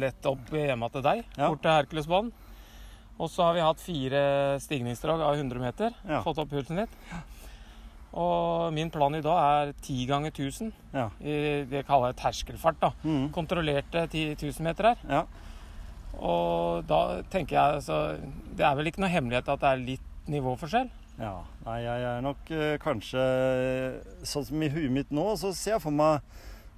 Lett opp hjemme til deg, Ja. bort til Herkulesbanen. Og så har vi hatt fire stigningsdrag av 100 meter. Ja. Fått opp pulsen litt. Og min plan i dag er 10 ganger 1000. Ja. I det kaller jeg terskelfart. da. Mm. Kontrollerte 10 000 meter her. Ja. Og da tenker jeg altså Det er vel ikke noe hemmelighet at det er litt nivåforskjell? ja. Nei, jeg er nok eh, kanskje Sånn som i huet mitt nå, så ser jeg for meg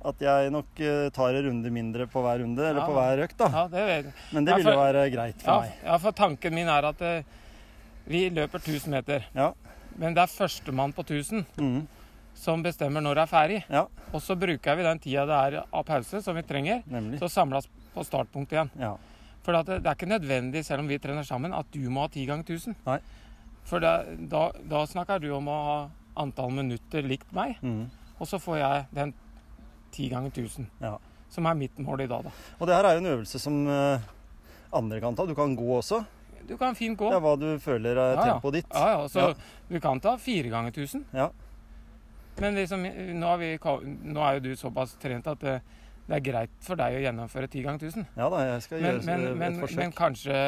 at jeg nok eh, tar en runde mindre på hver runde, eller Ja. på hver økt, da. Ja, det. Men det Ja, vil for- være greit for Ja, meg. ja, for tanken min er at uh, vi løper 1000 meter. Ja. Men det er førstemann på 1000 mm. som bestemmer når det er ferdig. Ja, Og så bruker vi den tida det er av pause som vi trenger, nemlig. til å samles på startpunkt igjen. Ja. For det, det er ikke nødvendig, selv om vi trener sammen, at du må ha 10 ganger 1000. Nei. For det, da, da snakker du om å ha antall minutter likt meg, mm. og så får jeg den 10 ganger 1000. Ja. Som er mitt mål i dag, da. Og det her er jo en øvelse som eh, andre kan ta. Du kan gå også. Du kan fint gå. Det er hva du føler er Ja, tempoet ditt. Ja, ja, så Ja. du kan ta fire ganger 1000. Ja. Men liksom, nå, har vi, nå er jo du såpass trent at det, det er greit for deg å gjennomføre ti ganger 1000. Ja da, jeg skal Men, gjøre men, et men, forsøk. men kanskje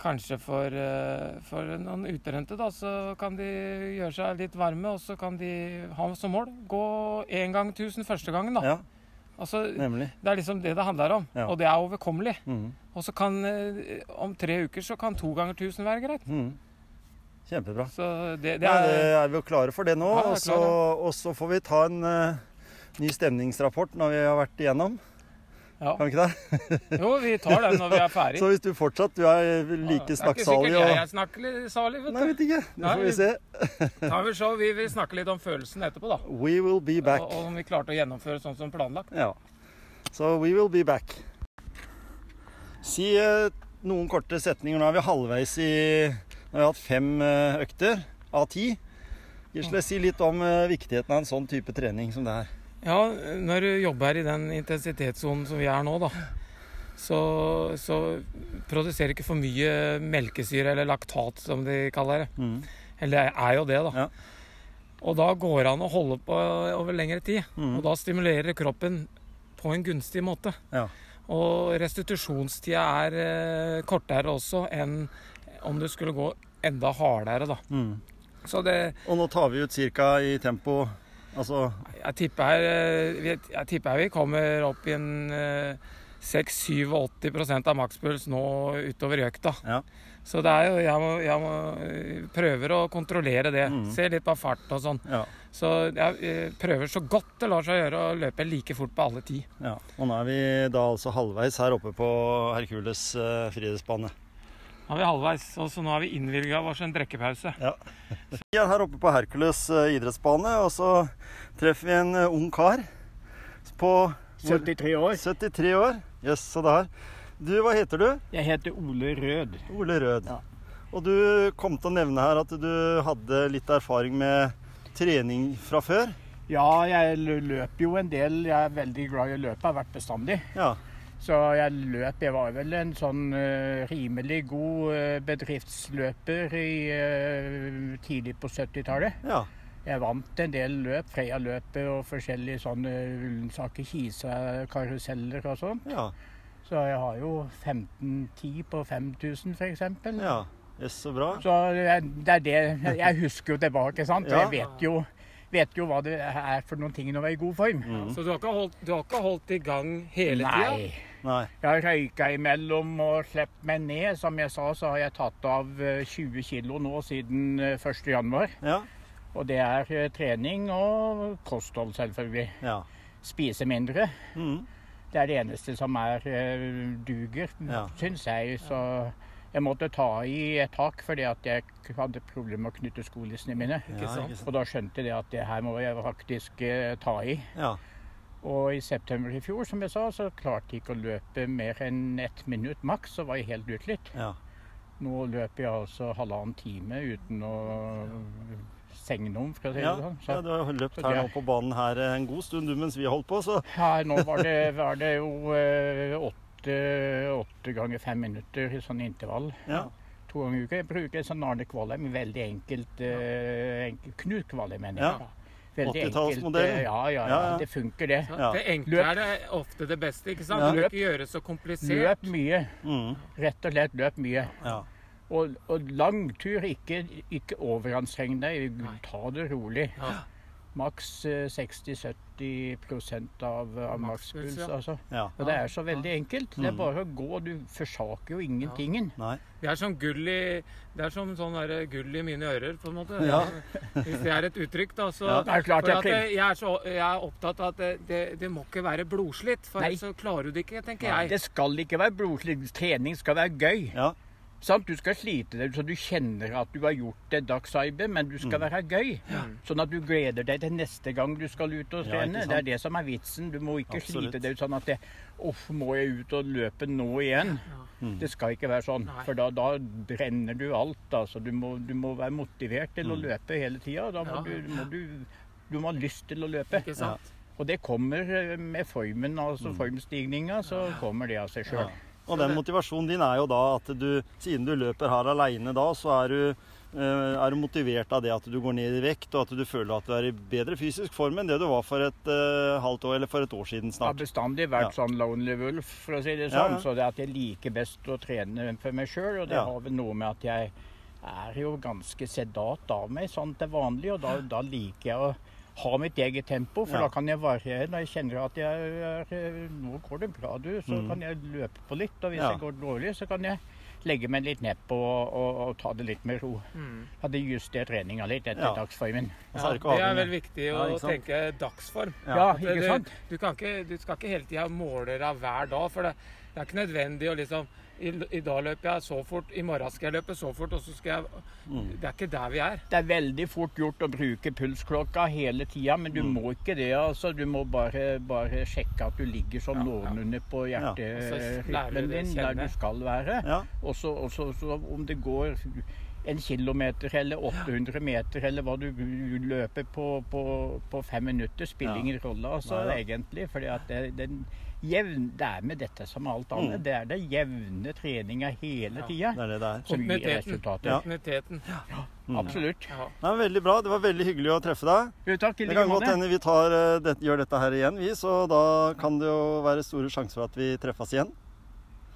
Kanskje for, eh, for noen utrente da, så kan de gjøre seg litt varme, og så kan de ha som mål gå én gang 1000 første gangen. da. Ja, Altså. Det er liksom det det handler om, Ja. og det er overkommelig. Mm. Og så kan eh, om tre uker så kan to ganger 1000 være greit. Mm. Kjempebra. Så det, det Ja, det er er vi jo klare for det nå. Ja, er og så får vi ta en uh, ny stemningsrapport når vi har vært igjennom. Ja. Kan vi ikke det? Jo, vi tar den når vi er ferdig. Så hvis du fortsatt du er like Det er ikke snakksalig sikkert jeg snakker er salig, vet Nei, du. vet ikke. Det får vi se. Ja, men så vi vil snakke litt om følelsen etterpå, da. We will be back. Og, og om vi klarte å gjennomføre sånn som planlagt. Ja. Så we will be back. Si eh, noen korte setninger. Nå er vi halvveis i Nå har vi hatt fem eh, økter av ti. Gisle, si litt om eh, viktigheten av en sånn type trening som det her. Ja, når du jobber i den intensitetssonen som vi er nå, da, så, så produserer ikke for mye melkesyre, eller laktat som de kaller det. Mm. Eller det er jo det, da. Ja. Og da går det an å holde på over lengre tid. Mm. Og da stimulerer kroppen på en gunstig måte. Ja. Og restitusjonstida er eh, kortere også enn om du skulle gå enda hardere, da. Mm. Så det Og nå tar vi ut ca. i tempo Altså Jeg tipper, eh, jeg tipper vi kommer opp i en eh, 6-87 av makspuls nå utover i økta. Ja. Så det er jo Jeg, må, jeg må, eh, prøver å kontrollere det. Mm. Se litt på fart og sånn. Ja. Så jeg eh, prøver så godt det lar seg gjøre å løpe like fort på alle ti. ja. Og nå er vi da altså halvveis her oppe på Hercules eh, friidrettsbane. Nå er vi halvveis, og så nå har vi innvilga oss en drikkepause. Vi er her oppe på Hercules eh, idrettsbane, og så treffer vi en eh, ung kar på 73 år. 73 år. Jøss, så der. Du, hva heter du? Jeg heter Ole Rød. Ole Rød. Ja. Og du kom til å nevne her at du hadde litt erfaring med trening fra før. Ja, jeg løper jo en del. Jeg er veldig glad i å løpe, Jeg har vært bestandig. Ja. Så jeg løp Jeg var vel en sånn eh, rimelig god eh, bedriftsløper i, eh, tidlig på 70-tallet. Ja. Jeg vant en del løp, Freia-løpet og forskjellige sånne Ullensaker, Kisa, karuseller og sånt. Ja. Så jeg har jo 15-10 på 5000 f.eks. ja. Yes, så bra. Så jeg- det er det Jeg husker jo tilbake, sant. Ja. jeg vet jo, vet jo hva det er for noen ting når jeg er i god form. Mm. Så du har ikke holdt, du har ikke holdt i gang hele tida? Nei. Jeg har røyka imellom og sluppet meg ned. Som jeg sa, så har jeg tatt av eh, 20 kilo nå siden eh, 1. januar. Ja. Og det er eh, trening og kosthold, selvfølgelig. Ja. Spise mindre. Mm. Det er det eneste som er eh, duger, Ja. syns jeg. Så Jeg måtte ta i et tak fordi at jeg hadde problemer med å knytte skolissene mine. Ja. Og da skjønte jeg at det her må jeg faktisk eh, ta i. Ja. Og i september i fjor, som jeg sa, så klarte jeg ikke å løpe mer enn ett minutt maks, så var jeg helt utslitt. ja. Nå løper jeg altså halvannen time uten å segne om, skal jeg si Ja, det sånn. ja, du har løpt her nå på banen her en god stund du mens vi holdt på, så Ja, nå var det, var det jo eh, åtte, åtte ganger fem minutter i sånn intervall. ja. To ganger i uka. Jeg bruker sånn Arne Kvalheim, veldig enkelt, ja. enkelt Knut Kvalheim, mener jeg. Veldig 80-tallsmodellen. eh, Ja, ja, Ja, det funker det. Ja. Det enkle Løp. er det ofte det beste, ikke sant? Ja. Løp, ikke gjøre det så komplisert. Løp mye. Mm. Rett og slett løp mye. ja. Og, og lang tur, ikke, ikke overanstreng deg. Ta det rolig. Ja. Maks eh, 60-70 av, av Makspuls, altså. ja. Og det er så veldig enkelt. Det er Mm. bare å gå. Du forsaker jo ingentingen. Ja. Det er som gull i Det er som sånn der gull i mine ører, på en måte. Ja. Hvis det er et uttrykk, da. Så, Ja. Det er klart for jeg at jeg, er så, jeg er opptatt av at det, det, det må ikke være blodslitt, for Nei. ellers så klarer du det ikke, tenker jeg. Det skal ikke være blodslitt. Trening skal være gøy. Ja. Sant? Du skal slite deg så du kjenner at du har gjort et dagsarbeid, men du skal Mm. være gøy. Sånn at du gleder deg til neste gang du skal ut og trene. Ja, det er det som er vitsen. Du må ikke Absolutt. slite deg ut sånn at det, Uff, må jeg ut og løpe nå igjen? Mm. Det skal ikke være sånn, Nei. for da, da brenner du alt. Altså. Du, må, du må være motivert til å Mm. løpe hele tida. Da må, Ja. du, må du, du må ha lyst til å løpe. Ikke sant? Og det kommer eh, med formen, altså Mm. formstigninga, så kommer det av seg sjøl. Ja. Og den motivasjonen din er jo da at du, siden du løper her aleine da, så er du, eh, er du motivert av det at du går ned i vekt, og at du føler at du er i bedre fysisk form enn det du var for et uh, halvt år eller for et år siden Jeg har bestandig vært sånn lonely wolf, for å si det Ja, sånn. ja. Så det at jeg liker best å trene for meg sjøl, og det Ja. har vel noe med at jeg er jo ganske sedat av meg sånn til vanlig, og da, da liker jeg å ha mitt eget tempo, for Ja. da kan jeg variere. Når jeg kjenner at jeg er eh, Nå går det bra, du, så Mm. kan jeg løpe på litt. Og hvis Ja. det går dårlig, så kan jeg legge meg litt nedpå og, og, og ta det litt med ro. Mm. Hadde justert treninga litt etter Ja. dagsformen. Ja, det er vel viktig å tenke dagsform. Ja, At ikke sant? Du, kan ikke, du skal ikke hele tida måle deg hver dag, for det, det er ikke nødvendig å liksom i, I dag løper jeg så fort, i morgen skal jeg løpe så fort, og så skal jeg Mm. Det er ikke der vi er. Det er veldig fort gjort å bruke pulsklokka hele tida, men du Mm. må ikke det. altså. Du må bare, bare sjekke at du ligger sånn Ja, noenlunde på Ja. på hjerterytmen din, der du skal være. Ja. Og så om det går en kilometer eller 800 meter, eller hva du løper på, på, på fem minutter, spiller Ja. ingen rolle altså, egentlig. fordi at det, den jevn, det er med dette som med alt annet. Mm. Det er det jevne treninga hele Ja. tida Det er det det som gir Kontinuiteten. resultater. Ja. Mm. Absolutt. Ja. Nei, veldig bra. Det var veldig hyggelig å treffe deg. Jo, takk Det kan godt hende vi tar, eh, det, gjør dette her igjen, vi, så da kan det jo være store sjanser for at vi treffes igjen.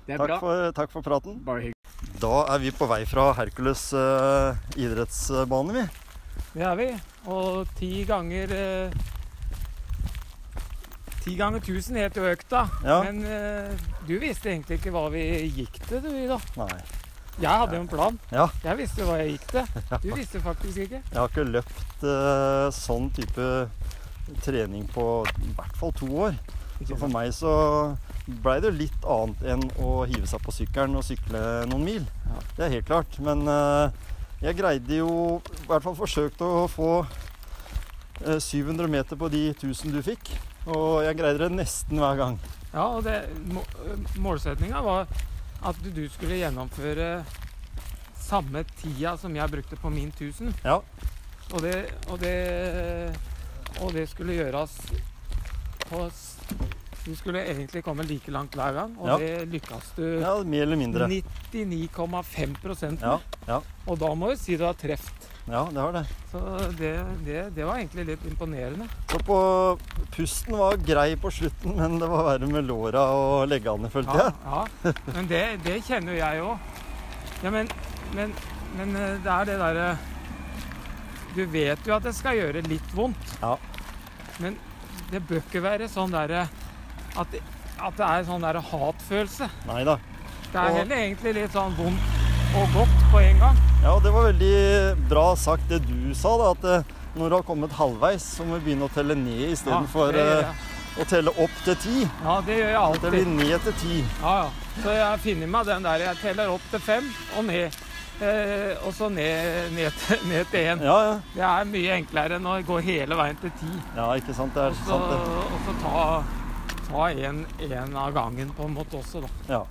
Det er Takk bra. for, takk for praten. Bare hyggelig. Da er vi på vei fra Hercules uh, idrettsbane, vi. Det er vi. Og ti ganger eh, Ti ganger tusen het jo økta. Ja. Men uh, du visste egentlig ikke hva vi gikk til, du, Ida. Nei. Jeg hadde jo en plan. Ja. Jeg visste jo hva jeg gikk til. Du visste faktisk ikke. Jeg har ikke løpt uh, sånn type trening på i hvert fall to år. Så for meg så blei det litt annet enn å hive seg på sykkelen og sykle noen mil. Ja. Det er helt klart. Men uh, jeg greide jo I hvert fall forsøkte å få eh, 700 meter på de 1000 du fikk. Og jeg greide det nesten hver gang. Ja, og det, må, målsetninga var at du skulle gjennomføre samme tida som jeg brukte på min 1000. Ja. Og det, og det, og det skulle gjøres på Du skulle egentlig komme like langt hver gang, og Ja. det lykkes du Ja, mer eller mindre. 99,5 Ja, ja, Og da må du si du har truffet. Ja, det har det. Så det, det, det var egentlig litt imponerende. Så på pusten var grei på slutten, men det var verre med låra og leggene, følte Ja, jeg. ja. Men det, det kjenner jo jeg òg. Ja, men, men, men eh, det er det derre Du vet jo at det skal gjøre litt vondt. Ja. Men det bør ikke være sånn derre at, at det er sånn derre hatfølelse. Nei da. Det er Og- heller egentlig litt sånn vondt og godt på en gang. Ja, det var veldig bra sagt det du sa, da, at eh, når du har kommet halvveis, så må vi begynne å telle ned Ja, istedenfor det gjør eh, å telle opp til ti. Ja, det gjør jeg alltid. teller vi ned til ti. Ja, ja. Så jeg finner meg den der. Jeg teller opp til fem og ned. Eh, og så ned, ned, ned til én. Ja, ja. Det er mye enklere enn å gå hele veien til ti. Ja, ikke sant. Det er så, sant, det. og så ta, ta en, en av gangen på en måte også, da. Ja.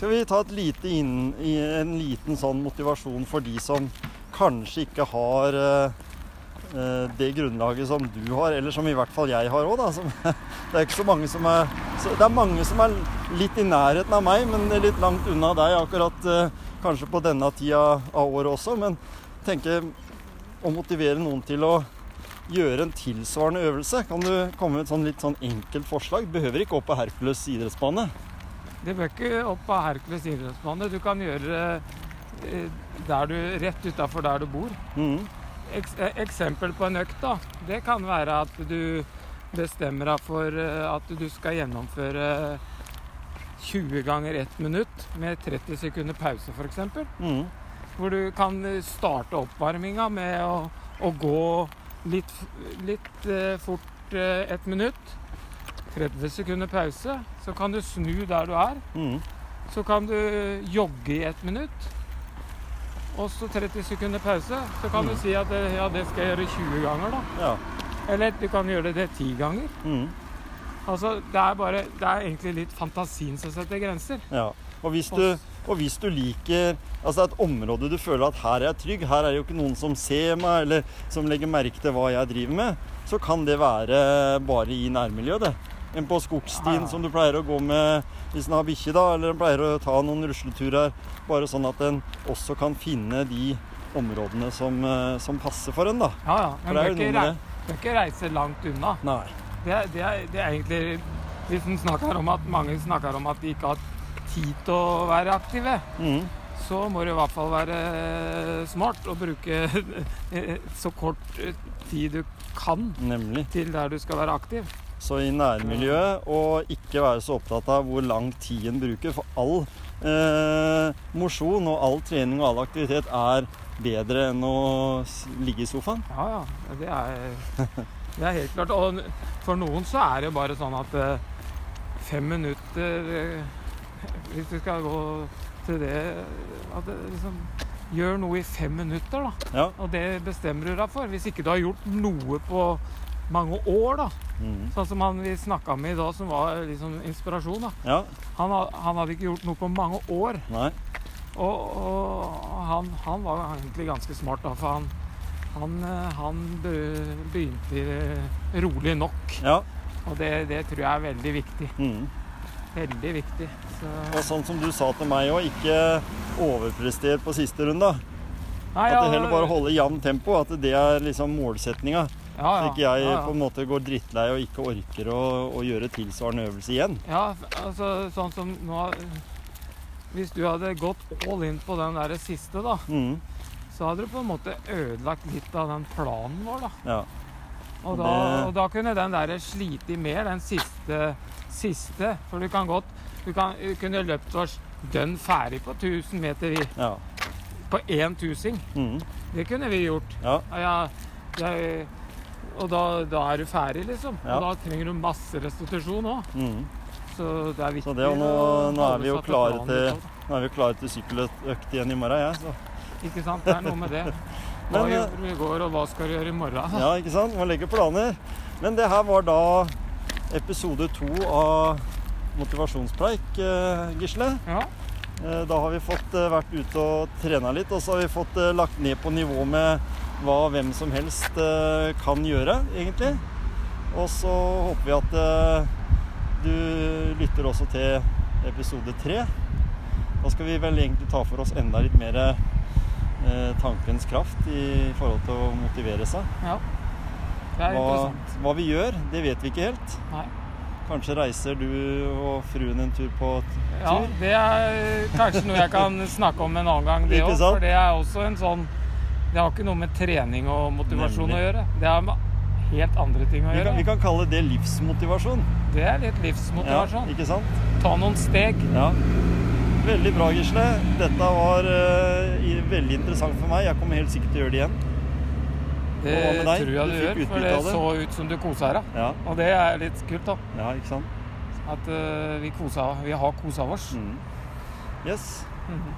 Skal vi ta lite inn, en liten sånn motivasjon for de som kanskje ikke har eh, eh, det grunnlaget som du har, eller som i hvert fall jeg har òg, da. Det er ikke så mange som er Det er mange som er litt i nærheten av meg, men litt langt unna deg akkurat eh, kanskje på denne tida av året også. Men tenker å motivere noen til å gjøre en tilsvarende øvelse. Kan du komme med et sånn litt sånn enkelt forslag? Behøver ikke opp på Hercules idrettsbane. Det bør ikke opp av Hercules idrettsbane. Du kan gjøre det eh, der du, rett utafor der du bor. Mm. Eh, eksempel på en økt, da. Det kan være at du bestemmer deg for eh, at du skal gjennomføre 20 ganger 1 minutt med 30 sekunder pause, f.eks. Mm. Hvor du kan starte oppvarminga med å, å gå litt, litt fort eh, et minutt. 30 sekunder pause. Så kan du snu der du er. Mm. Så kan du jogge i ett minutt. Og så 30 sekunder pause. Så kan du Mm. si at ja, det skal jeg gjøre 20 ganger, da. Ja. Eller du kan gjøre det 10 ganger. Mm. Altså, det er bare Det er egentlig litt fantasien som setter grenser. ja. Og hvis, du, og hvis du liker Altså et område du føler at her er jeg trygg, her er det jo ikke noen som ser meg, eller som legger merke til hva jeg driver med, så kan det være bare i nærmiljøet, det. Enn på skogstien som du pleier å gå med hvis en har bikkje, da, eller en pleier å ta noen rusleturer. Bare sånn at en også kan finne de områdene som, eh, som passer for en, da. Ja, ja. Men bør ikke, rei ikke reise langt unna. Nei. Det, det, er, det er egentlig Hvis en snakker om at mange snakker om at de ikke har tid til å være aktive, Mm så må det i hvert fall være smart å bruke så kort eh, tid du kan Nemlig. til der du skal være aktiv. Så i nærmiljøet, og ikke være så opptatt av hvor lang tid en bruker. For all eh, mosjon og all trening og all aktivitet er bedre enn å ligge i sofaen. Ja, ja. Det er, det er helt klart. Og for noen så er det jo bare sånn at eh, fem minutter eh, Hvis du skal gå til det At det liksom Gjør noe i fem minutter, da. Ja. Og det bestemmer du deg for. Hvis ikke du har gjort noe på mange år, da. Mm. Sånn som han vi snakka med i dag, som var liksom inspirasjon. da. ja. Han, han hadde ikke gjort noe på mange år. Nei. Og, og han, han var egentlig ganske smart, da, for han, han, eh, han begynte rolig nok. Ja. Og det, det tror jeg er veldig viktig. Mm. Veldig viktig. Så, Og sånn som du sa til meg òg, ikke overprester på siste runde. Nei, At det heller bare holder jevnt tempo. At det er liksom målsetninga. Ja, Så ikke jeg ja, ja. på en måte går drittlei og ikke orker å, å gjøre tilsvarende øvelse igjen. Ja, altså sånn som nå Hvis du hadde gått all in på den der siste, da, mm. så hadde du på en måte ødelagt litt av den planen vår, da. Ja. Og da, Det- og da kunne den der slite mer, den siste, siste. For du kan godt Du kan, du kunne løpt oss dønn ferdig på 1000 meter vi, Ja. på én tusing. Mm. Det kunne vi gjort. ja. Ja, jeg, og da, da er du ferdig, liksom. Ja. Og da trenger du masse restitusjon òg. Mm. Så det er viktig Så det, nå, å nå er vi jo klare til, nå er vi klare til sykkeløkt igjen i morgen, jeg. Ja. Ikke sant? Det er noe med det. Hva Men, eh, gjorde du i går, og hva skal du gjøre i morgen? Ja, ikke sant? Man legger planer. Men det her var da episode to av Motivasjonspreik, eh, Gisle. Ja. Eh, Da har vi fått vært ute og trena litt, og så har vi fått lagt ned på nivå med hva hvem som helst eh, kan gjøre, egentlig. Og så håper vi at eh, du lytter også til episode tre. Da skal vi vel egentlig ta for oss enda litt mer eh, tankens kraft i forhold til å motivere seg. ja. Det er Hva, interessant. hva vi gjør, det vet vi ikke helt. Nei. Kanskje reiser du og fruen en tur på tur? Ja, det er kanskje noe jeg kan snakke om en annen gang, det òg. For det er også en sånn Det har ikke noe med trening og motivasjon Nemlig. å gjøre. Det har med helt andre ting å Vi gjøre. kan, vi kan kalle det livsmotivasjon. Det er litt livsmotivasjon. Ja, ikke sant? Ta noen steg. Ja. Veldig bra, Gisle. Dette var uh, veldig interessant for meg. Jeg kommer helt sikkert til å gjøre det igjen. Det tror jeg Du du, gjør, for det det. så ut som du kosa deg. Ja, Og det er litt kult, da. ja ikke sant? At uh, vi, kosa, vi har kosa oss. Mm. Yes. Mhm.